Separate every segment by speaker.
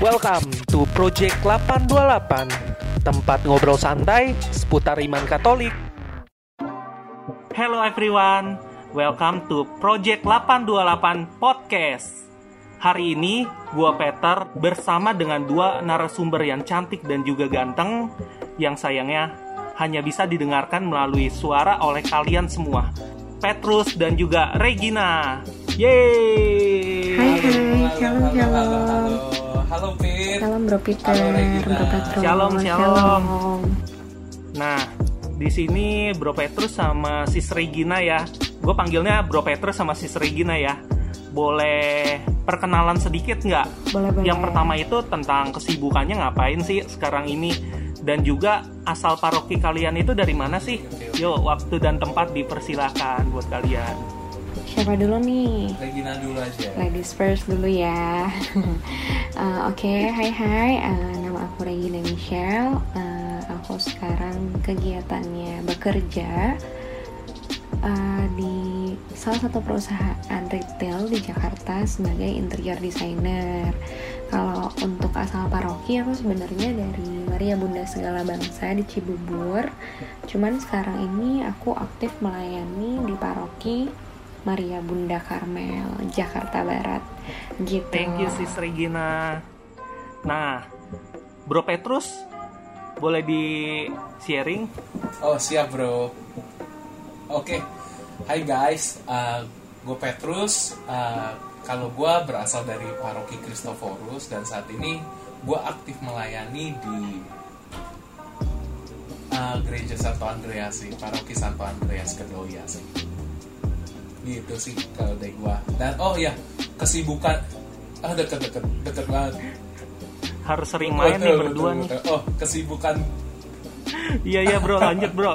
Speaker 1: Welcome to Project 828, tempat ngobrol santai seputar iman Katolik.
Speaker 2: Hello everyone, welcome to Project 828 Podcast. Hari ini, gua Peter bersama dengan dua narasumber yang cantik dan juga ganteng, yang sayangnya hanya bisa didengarkan melalui suara oleh kalian semua. Petrus dan juga Regina. Yeay!
Speaker 3: Hai hai, shalom shalom. Salam Bro Peter. Bro Petrus.
Speaker 2: Shalom, shalom. Nah, di sini Bro Petrus sama Sis Regina ya. Gue panggilnya Bro Petrus sama Sis Regina ya. Boleh perkenalan sedikit nggak?
Speaker 3: Boleh boleh.
Speaker 2: Yang pertama itu tentang kesibukannya ngapain sih sekarang ini dan juga asal paroki kalian itu dari mana sih? Yuk, waktu dan tempat dipersilakan buat kalian.
Speaker 3: Siapa dulu nih?
Speaker 4: Regina dulu aja.
Speaker 3: Ladies first dulu ya. Eh, Oke, hai hai. Eh, nama aku Regina Michelle. Eh, aku sekarang kegiatannya bekerja eh, di salah satu perusahaan retail di Jakarta sebagai interior designer. Kalau untuk asal paroki aku sebenarnya dari Maria Bunda Segala Bangsa di Cibubur. Cuman sekarang ini aku aktif melayani di paroki Maria Bunda Karmel, Jakarta Barat. Gitu.
Speaker 2: Thank you Sis Regina. Nah, Bro Petrus boleh di sharing
Speaker 4: Oh siap bro. Oke. Hai guys, gue Petrus. Uh, kalau gue berasal dari paroki Kristoforus dan saat ini gue aktif melayani di uh, gereja Santo Andreas sih, paroki Santo Andreas Kedoya sih. Gitu sih kalau dari gue. Dan oh ya kesibukan, ah deket deket deket banget.
Speaker 2: harus sering main nih berdua
Speaker 4: betul,
Speaker 2: nih.
Speaker 4: Oh kesibukan
Speaker 2: Iya iya bro, lanjut bro.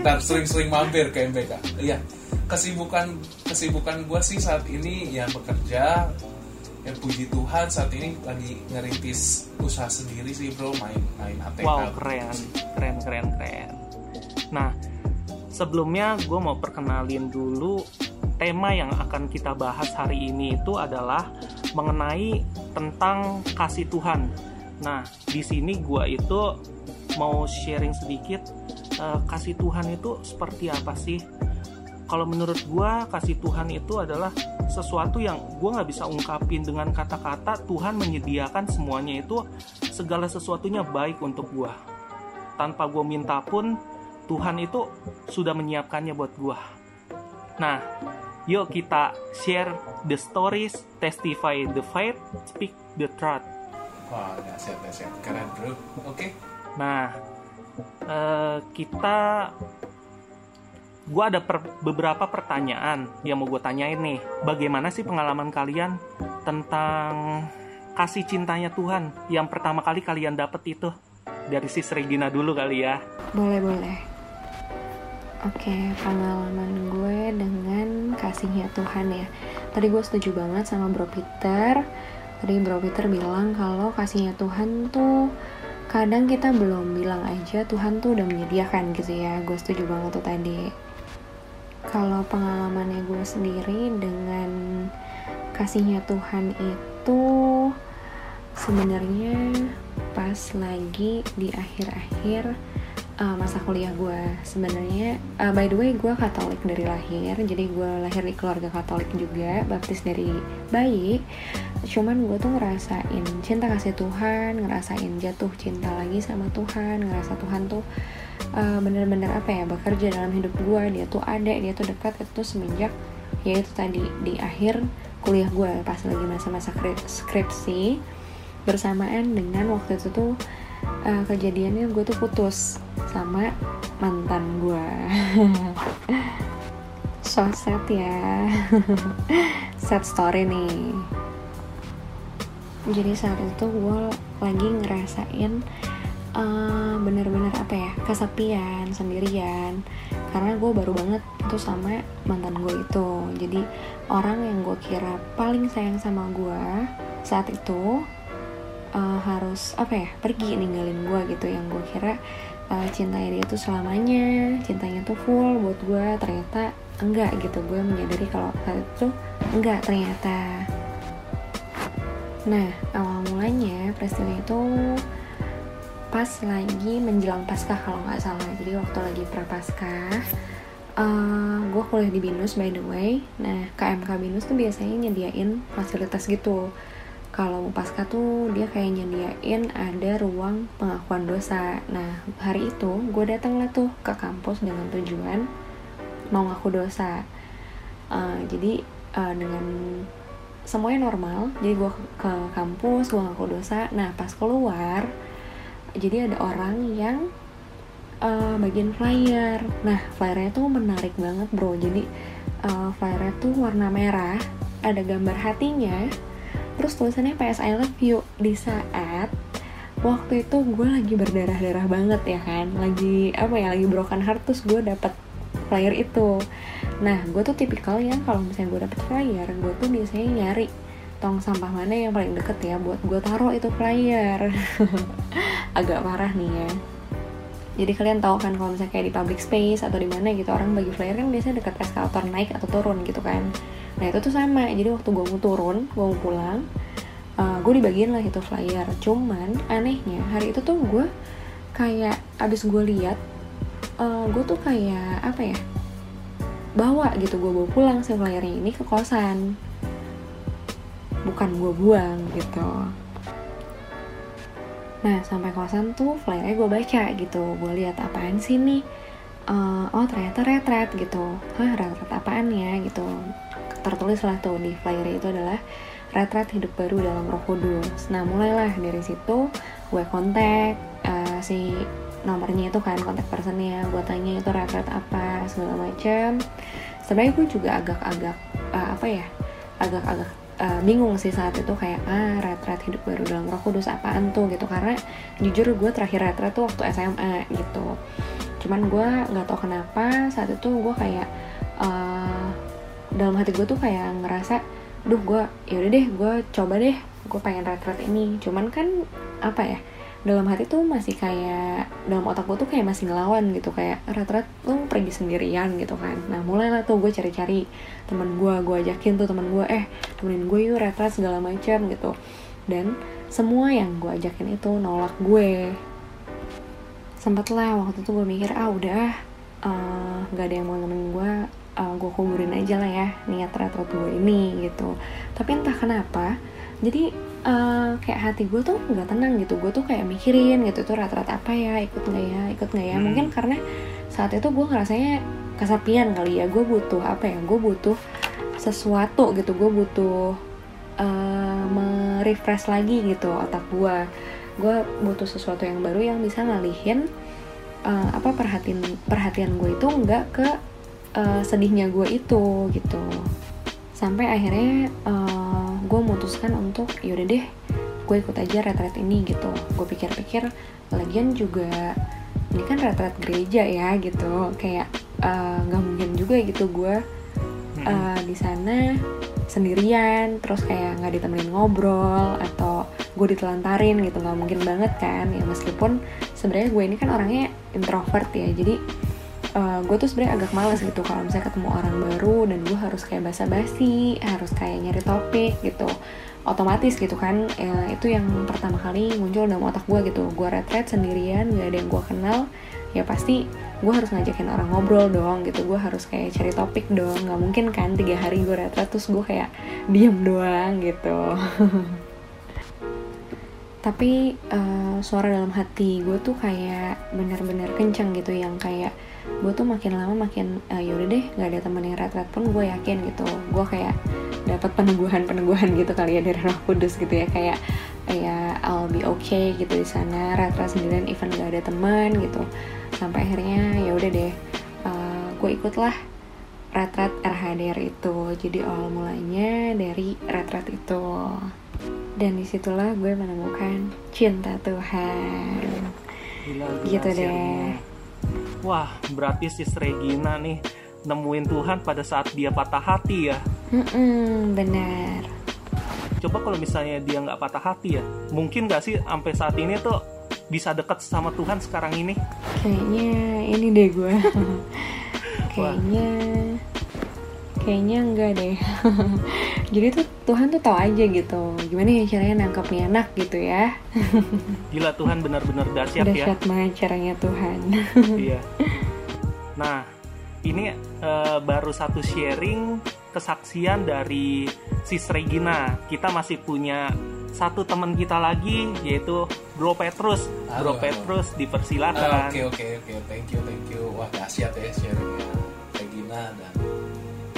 Speaker 4: dan sering-sering mampir ke MBK. Iya, kesibukan kesibukan gue sih saat ini ya bekerja. Ya puji Tuhan saat ini lagi ngerintis usaha sendiri sih bro, main main ATK.
Speaker 2: Wow keren, keren keren keren. Nah sebelumnya gue mau perkenalin dulu tema yang akan kita bahas hari ini itu adalah mengenai tentang kasih Tuhan. Nah di sini gue itu mau sharing sedikit eh, kasih Tuhan itu seperti apa sih? Kalau menurut gue kasih Tuhan itu adalah sesuatu yang gue nggak bisa ungkapin dengan kata-kata. Tuhan menyediakan semuanya itu segala sesuatunya baik untuk gue. Tanpa gue minta pun Tuhan itu sudah menyiapkannya buat gue. Nah, yuk kita share the stories, testify the faith, speak the truth.
Speaker 4: Wah, dahsyat dahsyat, keren bro. Oke,
Speaker 2: Nah, eh, kita, gue ada per- beberapa pertanyaan yang mau gue tanyain nih. Bagaimana sih pengalaman kalian tentang kasih cintanya Tuhan yang pertama kali kalian dapet itu? Dari sis Regina dulu kali ya.
Speaker 3: Boleh, boleh. Oke, pengalaman gue dengan kasihnya Tuhan ya. Tadi gue setuju banget sama Bro Peter. Tadi Bro Peter bilang kalau kasihnya Tuhan tuh kadang kita belum bilang aja Tuhan tuh udah menyediakan gitu ya. Gue setuju banget tuh tadi. Kalau pengalamannya gue sendiri dengan kasihnya Tuhan itu sebenarnya pas lagi di akhir-akhir uh, masa kuliah gue sebenarnya uh, by the way gue Katolik dari lahir jadi gue lahir di keluarga Katolik juga baptis dari bayi. Cuman gue tuh ngerasain cinta kasih Tuhan ngerasain jatuh cinta lagi sama Tuhan ngerasa Tuhan tuh uh, bener-bener apa ya bekerja dalam hidup gue dia tuh ada dia tuh dekat itu semenjak ya itu tadi di akhir kuliah gue pas lagi masa-masa skri- skripsi bersamaan dengan waktu itu tuh uh, kejadiannya gue tuh putus sama mantan gue so sad ya. Sad story nih. Jadi saat itu gue lagi ngerasain uh, bener-bener apa ya kesepian sendirian. Karena gue baru banget itu sama mantan gue itu. Jadi orang yang gue kira paling sayang sama gue saat itu uh, harus apa ya pergi ninggalin gue gitu. Yang gue kira uh, cintanya dia tuh selamanya cintanya tuh full buat gue ternyata enggak gitu. Gue menyadari kalau saat itu enggak ternyata. Nah, awal mulanya peristiwa itu pas lagi menjelang Paskah kalau nggak salah. Jadi waktu lagi prapaskah uh, gue kuliah di binus by the way. Nah KMK binus tuh biasanya nyediain fasilitas gitu kalau pasca tuh dia kayak nyediain ada ruang pengakuan dosa. Nah hari itu gue datang lah tuh ke kampus dengan tujuan mau ngaku dosa. Uh, jadi uh, dengan semuanya normal jadi gue ke kampus gue ngaku dosa. Nah pas keluar jadi ada orang yang uh, bagian flyer. Nah flyernya tuh menarik banget bro. Jadi uh, flyernya tuh warna merah ada gambar hatinya terus tulisannya PS I love you. Di saat waktu itu gue lagi berdarah-darah banget ya kan. Lagi apa ya lagi broken heart terus gue dapet flyer itu. Nah gue tuh tipikal yang kalau misalnya gue dapet flyer gue tuh biasanya nyari tong sampah mana yang paling deket ya buat gue taruh itu flyer. Agak parah nih ya. Jadi kalian tahu kan kalau misalnya kayak di public space atau di mana gitu orang bagi flyer kan biasanya dekat eskalator naik atau turun gitu kan nah itu tuh sama. Jadi waktu gue mau turun gue mau pulang uh, eh, gue dibagiin lah itu flyer. Cuman anehnya hari itu tuh gue kayak abis gue lihat uh, gue tuh kayak apa ya bawa gitu. Gue bawa pulang si flyernya ini ke kosan. Bukan gue buang gitu. Nah sampai kosan tuh flyernya gue baca gitu. Gue lihat apaan sih nih? Uh, oh ternyata retret gitu. Hah retret apaan ya? gitu tertulis lah tuh di flyer itu adalah retret hidup baru dalam roh kudus. Nah mulailah dari situ gue kontak uh, si nomornya itu kan kontak personnya gue tanya itu retret apa segala macam sebenarnya gue juga agak-agak uh, apa ya agak-agak uh, bingung sih saat itu kayak ah retret hidup baru dalam roh kudus apaan tuh? Gitu karena jujur gue terakhir retret tuh waktu SMA gitu. Cuman gue nggak tau kenapa saat itu gue kayak uh, dalam hati gue tuh kayak ngerasa duh gue yaudah deh gue coba deh gue pengen retret ini. Cuman kan apa ya dalam hati tuh masih kayak dalam otak gue tuh kayak masih ngelawan gitu kayak retret lu pergi sendirian gitu kan. Nah mulailah tuh gue cari-cari temen gue gue ajakin tuh temen gue eh temenin gue yuk retret segala macam gitu. Dan semua yang gue ajakin itu nolak gue. Sempet lah waktu itu gue mikir ah udah uh, gak ada yang mau nemenin gue uh, eh, gue kuburin aja lah ya niat retret gue ini gitu. Tapi entah kenapa jadi uh, kayak hati gue tuh nggak tenang gitu. Gue tuh kayak mikirin gitu tuh retret apa ya? Ikut nggak ya? Ikut nggak ya? Hmm. mungkin karena saat itu gue ngerasanya kesepian kali ya. Gue butuh apa ya? Gue butuh sesuatu gitu. Gue butuh uh, merefresh lagi gitu otak gue gue butuh sesuatu yang baru yang bisa ngalihin uh, apa perhatian perhatian gue itu nggak ke uh, sedihnya gue itu gitu. Sampai akhirnya uh, gue memutuskan untuk yaudah deh gue ikut aja retret ini gitu. Gue pikir-pikir lagian juga ini kan retret gereja ya gitu. Kayak eh, nggak uh, mungkin juga gitu gue uh, di sana sendirian terus kayak nggak ditemenin ngobrol atau gue ditelantarin gitu. Nggak mungkin banget kan ya meskipun sebenarnya gue ini kan orangnya introvert ya. Jadi uh, gue tuh sebenarnya agak males gitu kalau misalnya ketemu orang baru dan gue harus kayak basa-basi harus kayak nyari topik gitu. Otomatis gitu kan ya, itu yang pertama kali muncul dalam otak gue gitu. Gue retret sendirian gak ada yang gue kenal ya pasti gue harus ngajakin orang ngobrol dong gitu. Gue harus kayak cari topik dong. Nggak mungkin kan tiga hari gue retret terus gue kayak diem doang gitu. Tapi uh, suara dalam hati gue tuh kayak bener-bener kenceng gitu yang kayak gue tuh makin lama makin uh, yaudah deh nggak ada temen yang rat-rat pun gue yakin gitu. Gue kayak dapat peneguhan peneguhan gitu kali ya dari Roh Kudus gitu ya. Kayak ya I'll be okay gitu di sana rat-rat sendirian even gak ada teman gitu. Sampai akhirnya ya udah deh uh, gue ikutlah retret RHDR itu. Jadi awal mulainya dari retret itu. Dan di situlah gue menemukan cinta Tuhan.
Speaker 2: Gila, gitu deh wah berarti sis Regina nih nemuin Tuhan pada saat dia patah hati ya?
Speaker 3: Mm-mm, benar
Speaker 2: coba kalau misalnya dia nggak patah hati ya mungkin nggak sih sampai saat ini tuh bisa deket sama Tuhan sekarang ini?
Speaker 3: Kayaknya ini deh gue kayaknya kayaknya enggak deh jadi tuh Tuhan tuh tahu aja gitu gimana ya caranya nangkep nih anak gitu ya
Speaker 2: Gila Tuhan benar-benar dahsyat ya.
Speaker 3: dahsyat banget caranya Tuhan
Speaker 2: Iya. Nah, ini eh, baru satu sharing kesaksian dari Sis Regina. Kita masih punya satu teman kita lagi yaitu Bro Petrus.
Speaker 4: Halo,
Speaker 2: Bro
Speaker 4: halo.
Speaker 2: Petrus
Speaker 4: Ah,
Speaker 2: dipersilakan.
Speaker 4: Oke oke oke, thank you thank you. Wah dahsyat ya sharingnya Regina dan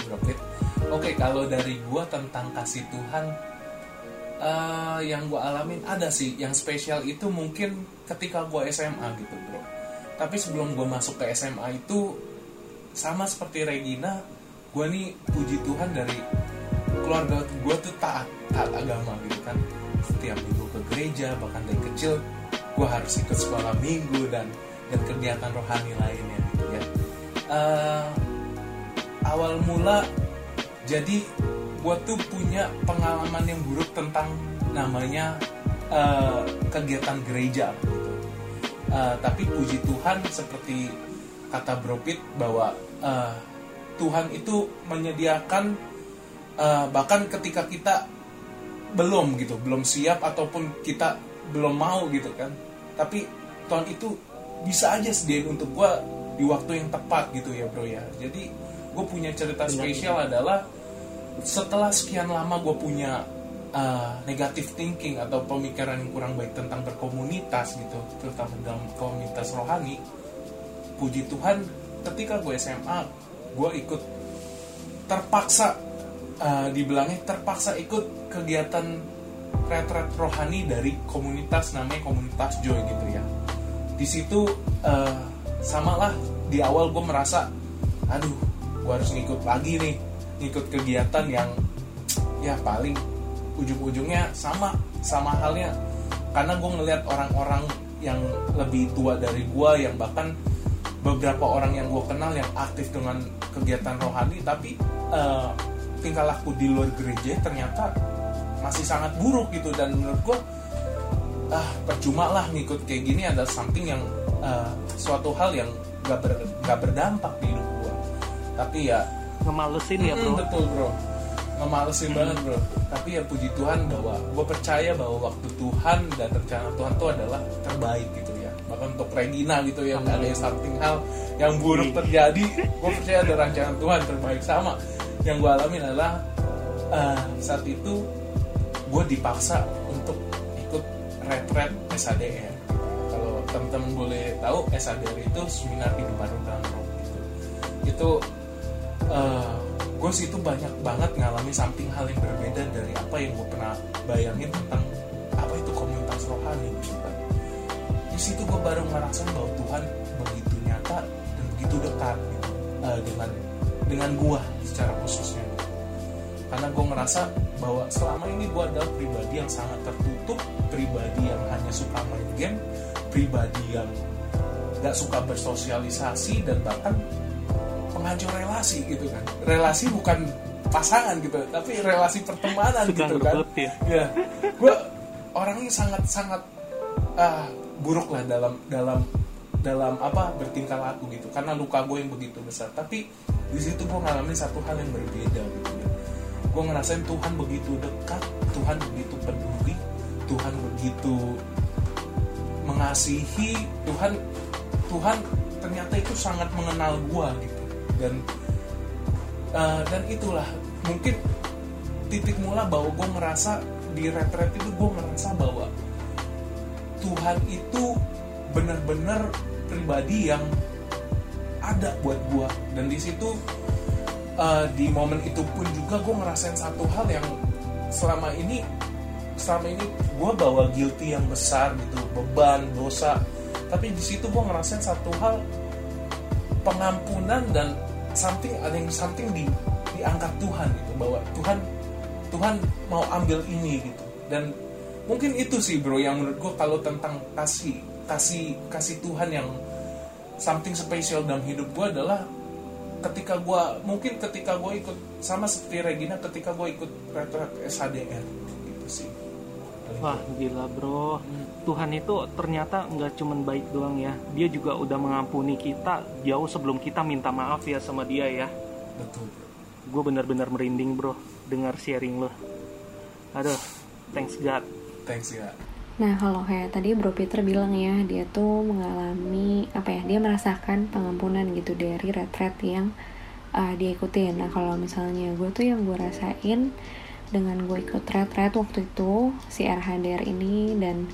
Speaker 4: Bropit. Oke kalau dari gua tentang kasih Tuhan eh, yang gua alamin ada sih yang spesial itu mungkin ketika gua SMA gitu bro. Tapi sebelum gua masuk ke SMA itu sama seperti Regina, gua nih puji Tuhan dari keluarga gua tuh taat taat agama gitu kan. Setiap minggu ke gereja bahkan dari kecil gue harus ikut sekolah minggu dan dan kegiatan rohani lainnya gitu ya Eh, awal mula jadi gue tuh punya pengalaman yang buruk tentang namanya eh, kegiatan gereja gitu. Eh, tapi puji Tuhan seperti kata Bropit bahwa eh, Tuhan itu menyediakan eh, bahkan ketika kita belum gitu belum siap ataupun kita belum mau gitu kan. Tapi Tuhan itu bisa aja sediain untuk gue di waktu yang tepat gitu ya bro ya. Jadi gue punya cerita spesial adalah setelah sekian lama gue punya uh, negative thinking atau pemikiran yang kurang baik tentang berkomunitas gitu terutama dalam komunitas rohani puji Tuhan ketika gue SMA gue ikut terpaksa uh, dibilangnya terpaksa ikut kegiatan retret rohani dari komunitas namanya komunitas Joy gitu ya. Di situ uh, samalah di awal gue merasa aduh gue harus ngikut lagi nih ngikut kegiatan yang ya paling ujung-ujungnya sama sama halnya. Karena gue ngelihat orang-orang yang lebih tua dari gue yang bahkan beberapa orang yang gue kenal yang aktif dengan kegiatan rohani tapi eh, tingkah laku di luar gereja ternyata masih sangat buruk gitu. Dan menurut gue ah percuma lah ngikut kayak gini ada something yang eh, suatu hal yang gak, ber, gak berdampak di hidup gue tapi ya
Speaker 2: Ngemalesin ya, Bro.
Speaker 4: betul bro. Ngemalesin banget bro. Tapi ya puji Tuhan bahwa gue percaya bahwa waktu Tuhan dan rencana Tuhan itu adalah terbaik gitu ya. Bahkan untuk Regina gitu ya nggak ada yang something hal yang buruk terjadi. Gue percaya ada rancangan Tuhan terbaik sama. Yang gue alamin adalah eh, saat itu gue dipaksa untuk ikut retret SADR kalau teman-teman boleh tahu SADR itu seminar kehidupan roh gitu. Itu gue sih itu banyak banget ngalami something hal yang berbeda dari apa yang gue pernah bayangin tentang apa itu komunitas rohani gitu kan di situ gue baru ngerasain bahwa Tuhan begitu nyata dan begitu dekat gitu, eh, dengan dengan gue secara khususnya gitu. karena gue ngerasa bahwa selama ini gue adalah pribadi yang sangat tertutup pribadi yang hanya suka main game pribadi yang gak suka bersosialisasi dan bahkan penghancur relasi gitu kan. Relasi bukan pasangan gitu tapi relasi pertemanan
Speaker 2: Suka
Speaker 4: gitu kan.
Speaker 2: ya.
Speaker 4: ya gue orangnya sangat sangat ah, buruk lah dalam dalam dalam apa bertingkah laku gitu. Karena luka gue yang begitu besar. Tapi di situ gue ngalamin satu hal yang berbeda gitu ya. Gue ngerasain Tuhan begitu dekat Tuhan begitu peduli Tuhan begitu mengasihi Tuhan Tuhan ternyata itu sangat mengenal gue gitu dan uh, dan itulah mungkin titik mula bahwa gue ngerasa di retret itu gue ngerasa bahwa Tuhan itu benar-benar pribadi yang ada buat gue dan di situ uh, di momen itu pun juga gue ngerasain satu hal yang selama ini selama ini gue bawa guilty yang besar gitu beban dosa. Tapi di situ gue ngerasain satu hal pengampunan dan something ada yang something di diangkat Tuhan gitu bahwa Tuhan Tuhan mau ambil ini gitu. Dan mungkin itu sih bro yang menurut gue kalau tentang kasih kasih kasih Tuhan yang something spesial dalam hidup gue adalah ketika gue mungkin ketika gue ikut sama seperti Regina ketika gue ikut retret SHDR gitu sih
Speaker 2: Wah gila bro Tuhan itu ternyata nggak cuman baik doang ya Dia juga udah mengampuni kita Jauh sebelum kita minta maaf ya sama dia ya
Speaker 4: betul bro
Speaker 2: Gue bener-bener merinding bro dengar sharing lo. Aduh, thanks God.
Speaker 4: thanks ya
Speaker 3: Nah, kalau kayak tadi Bro Peter bilang ya, dia tuh mengalami apa ya? Dia merasakan pengampunan gitu dari retret yang uh, dia ikutin. Nah, kalau misalnya gue tuh yang gue rasain dengan gue ikut retret waktu itu si RHDR ini dan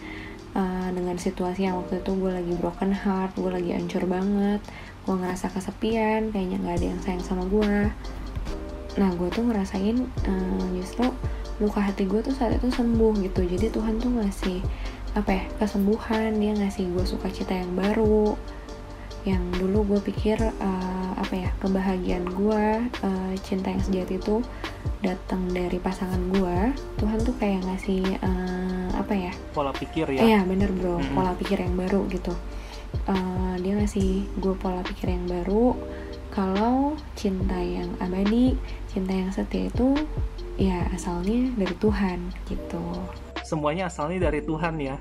Speaker 3: uh, dengan situasi yang waktu itu gue lagi broken heart, gue lagi hancur banget, gue ngerasa kesepian, kayaknya nggak ada yang sayang sama gue. Nah, gue tuh ngerasain uh, justru luka hati gue tuh saat itu sembuh gitu jadi Tuhan tuh ngasih apa ya kesembuhan dia ngasih gue sukacita yang baru yang dulu gue pikir uh, apa ya kebahagiaan gue uh, cinta yang sejati itu datang dari pasangan gue Tuhan tuh kayak ngasih uh, apa ya
Speaker 2: Pola pikir ya.
Speaker 3: Iya bener bro,
Speaker 2: Mm-mm.
Speaker 3: pola pikir yang baru gitu. Eh, dia ngasih gue pola pikir yang baru. Kalau cinta yang abadi, cinta yang setia itu ya asalnya dari Tuhan gitu.
Speaker 2: Semuanya asalnya dari Tuhan ya.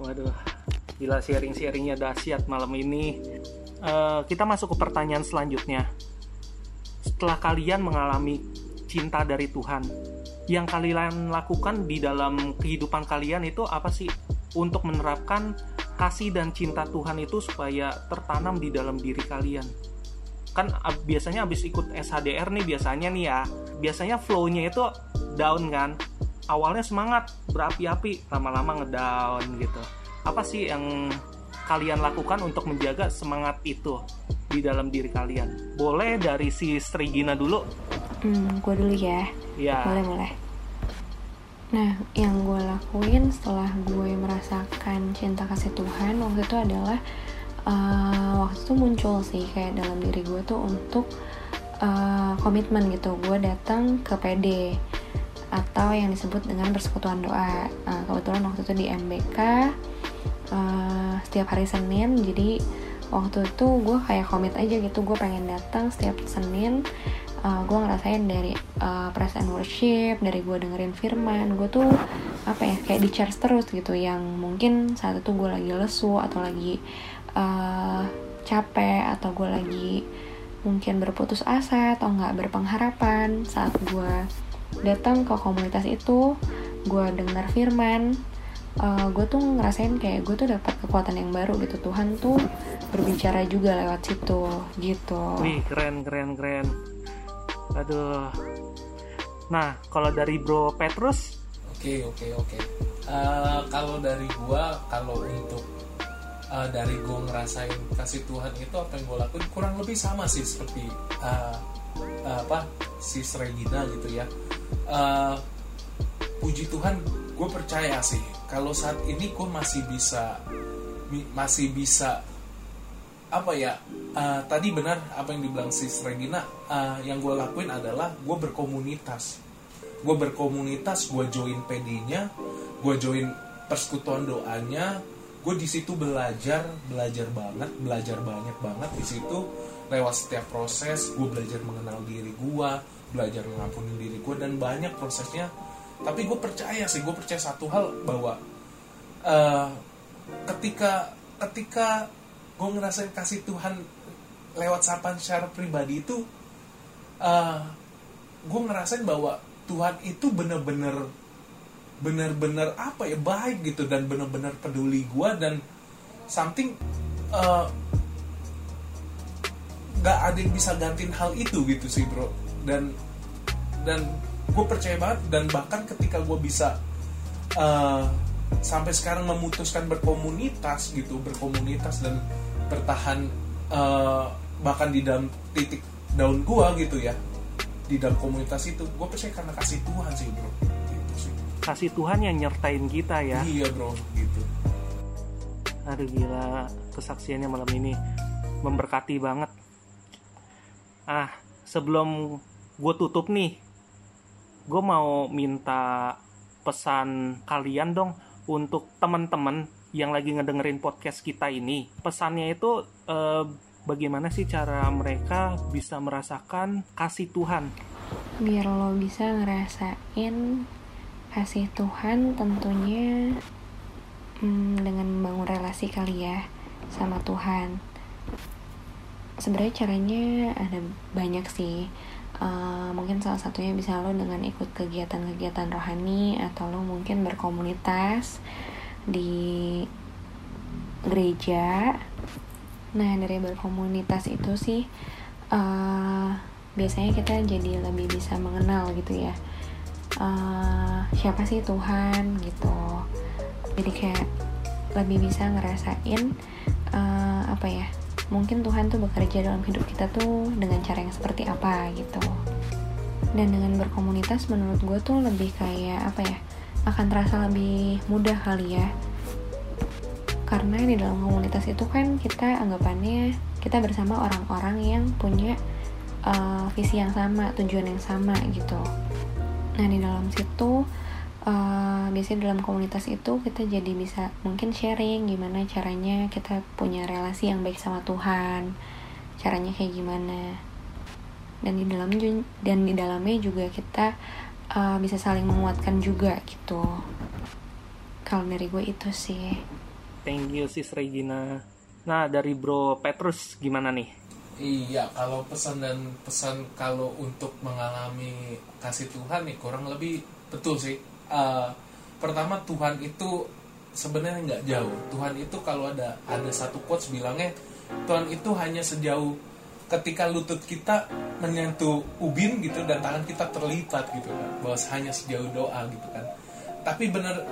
Speaker 2: Waduh, gila sharing-sharingnya dahsyat malam ini. Eh, kita masuk ke pertanyaan selanjutnya. Setelah kalian mengalami cinta dari Tuhan, yang kalian lakukan di dalam kehidupan kalian itu apa sih untuk menerapkan kasih dan cinta Tuhan itu supaya tertanam di dalam diri kalian? Kan biasanya habis ikut SHDR nih biasanya nih ya, biasanya flow-nya itu down kan. Awalnya semangat, berapi-api, lama-lama ngedown gitu. Apa sih yang kalian lakukan untuk menjaga semangat itu di dalam diri kalian? Boleh dari si Strigina dulu?
Speaker 3: Hmm, gue dulu ya.
Speaker 2: Ya.
Speaker 3: Boleh boleh. Nah, yang gue lakuin setelah gue merasakan cinta kasih Tuhan waktu itu adalah eh, waktu itu muncul sih kayak dalam diri gue tuh untuk eh, komitmen gitu. Gue datang ke PD atau yang disebut dengan persekutuan doa. Nah, kebetulan waktu itu di MBK eh, setiap hari Senin, jadi waktu itu gue kayak komit aja gitu. Gue pengen datang setiap Senin. Uh, gue ngerasain dari uh, praise and worship dari gue dengerin firman. Gue tuh apa ya kayak di charge terus gitu. Yang mungkin saat itu gue lagi lesu atau lagi uh, capek atau gue lagi mungkin berputus asa atau nggak berpengharapan saat gue datang ke komunitas itu gue dengar firman uh, gue tuh ngerasain kayak gue tuh dapat kekuatan yang baru gitu Tuhan tuh berbicara juga lewat situ gitu
Speaker 2: Wih, keren, keren, keren. Aduh. Nah, kalau dari Bro Petrus,
Speaker 4: Oke oke oke. Eh, kalau dari gua kalau untuk eh, dari gua ngerasain kasih Tuhan itu apa yang gua lakuin kurang lebih sama sih seperti eh, eh, apa si Regina gitu ya. Eh, puji Tuhan, gue percaya sih kalau saat ini gue masih bisa masih bisa apa ya eh, tadi benar apa yang dibilang si Regina eh, yang gue lakuin adalah gue berkomunitas. Gue berkomunitas gue join PD-nya gue join persekutuan doanya gue di situ belajar belajar banget belajar banyak banget di situ. Lewat setiap proses gue belajar mengenal diri gue belajar mengampuni diri gue dan banyak prosesnya tapi gue percaya sih gue percaya satu hal bahwa eh, ketika ketika gue ngerasain kasih Tuhan lewat sapaan secara pribadi itu eh gue ngerasain bahwa Tuhan itu bener-bener bener-bener apa ya baik gitu dan bener-bener peduli gue dan something eh, nggak ada yang bisa gantiin hal itu gitu sih bro. Dan dan gue percaya banget dan bahkan ketika gue bisa eh, sampai sekarang memutuskan berkomunitas gitu berkomunitas dan bertahan eh, bahkan di dalam titik daun gue gitu ya di dalam komunitas itu gue percaya karena kasih Tuhan sih bro gitu sih
Speaker 2: kasih Tuhan yang nyertain kita ya.
Speaker 4: iya bro gitu
Speaker 2: Aduh gila, kesaksiannya malam ini memberkati banget. Ah, sebelum gue tutup nih, gue mau minta pesan kalian dong untuk teman-teman yang lagi ngedengerin podcast kita ini. Pesannya itu eh, bagaimana sih cara mereka bisa merasakan kasih Tuhan?
Speaker 3: biar lo bisa ngerasain kasih Tuhan tentunya hmm, dengan membangun relasi kali ya sama Tuhan sebenarnya caranya ada banyak sih Uh, mungkin salah satunya bisa lo dengan ikut kegiatan-kegiatan rohani atau lo mungkin berkomunitas di gereja. Nah dari berkomunitas itu sih uh, biasanya kita jadi lebih bisa mengenal gitu ya uh, siapa sih Tuhan gitu. Jadi kayak lebih bisa ngerasain uh, apa ya mungkin Tuhan tuh bekerja dalam hidup kita tuh dengan cara yang seperti apa gitu. Dan dengan berkomunitas menurut gue tuh lebih kayak apa ya akan terasa lebih mudah kali ya. Karena di dalam komunitas itu kan kita anggapannya kita bersama orang-orang yang punya uh, visi yang sama tujuan yang sama gitu. Nah di dalam situ uh, biasanya dalam komunitas itu kita jadi bisa mungkin sharing gimana caranya kita punya relasi yang baik sama Tuhan caranya kayak gimana. Dan di dalam dan di dalamnya juga kita uh, bisa saling menguatkan juga gitu. Kalau dari gue itu sih.
Speaker 2: Thank you sis Regina. Nah dari bro Petrus gimana nih?
Speaker 4: Iya, kalau pesan dan pesan kalau untuk mengalami kasih Tuhan nih kurang lebih betul sih uh, pertama Tuhan itu sebenarnya nggak jauh. Tuhan itu kalau ada ada satu quotes bilangnya Tuhan itu hanya sejauh ketika lutut kita menyentuh ubin gitu dan tangan kita terlipat gitu kan. Bahwa hanya sejauh doa gitu kan. Tapi bener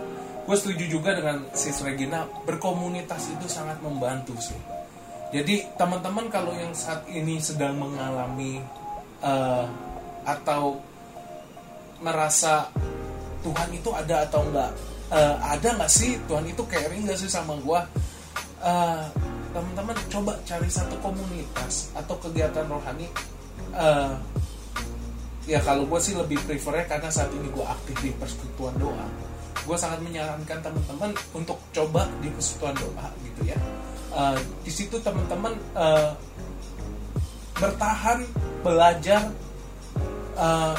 Speaker 4: gue setuju juga dengan sis Regina berkomunitas itu sangat membantu sih. Jadi teman-teman kalau yang saat ini sedang mengalami uh, atau merasa Tuhan itu ada atau enggak? Uh, ada nggak sih? Tuhan itu caring nggak sih sama gue uh, teman-teman coba cari satu komunitas atau kegiatan rohani. Uh, ya kalau gue sih lebih prefernya karena saat ini gue aktif di persekutuan doa. Gue sangat menyarankan teman-teman untuk coba di persekutuan doa gitu ya. Uh, di situ teman-teman uh, bertahan belajar uh,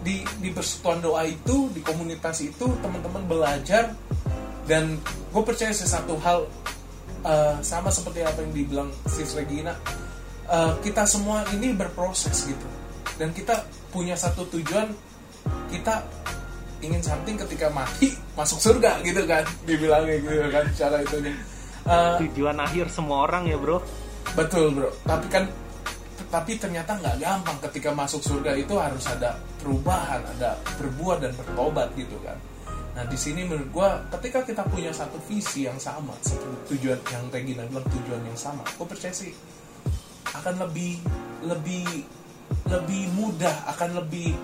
Speaker 4: di di persekutuan doa itu di komunitas itu teman-teman belajar. Dan gue percaya sesuatu hal uh, sama seperti apa yang dibilang sis Regina uh, kita semua ini berproses gitu. Dan kita punya satu tujuan kita ingin something ketika mati masuk surga gitu kan. Dibilangnya gitu kan cara itu.
Speaker 2: Uh, tujuan akhir semua orang ya bro.
Speaker 4: Betul bro. Tapi kan tapi ternyata nggak gampang ketika masuk surga itu harus ada perubahan ada berbuat dan bertobat gitu kan. Nah di sini menurut gue ketika kita punya satu visi yang sama satu tujuan yang Regina bilang tujuan yang sama gue percaya sih akan lebih lebih lebih mudah akan lebih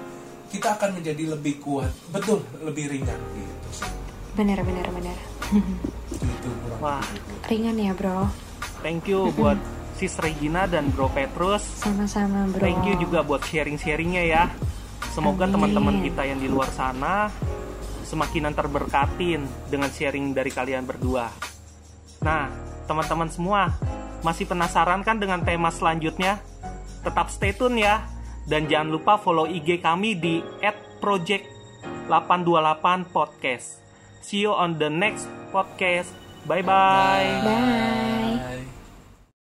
Speaker 4: kita akan menjadi lebih kuat. Betul lebih ringan gitu sih.
Speaker 3: Benar benar benar.
Speaker 2: Gitu, wah.
Speaker 3: ringan ya bro.
Speaker 2: Thank you buat Sis Regina dan Bro Petrus.
Speaker 3: Sama-sama Bro.
Speaker 2: Thank you juga buat sharing-sharingnya ya. Semoga teman-teman kita yang di luar sana semakin terberkatin dengan sharing dari kalian berdua. Nah, teman-teman semua, masih penasaran kan dengan tema selanjutnya? Tetap stay tune ya. Dan jangan lupa follow IG kami di @project828podcast. See you on the next podcast. Bye-bye.
Speaker 3: Bye.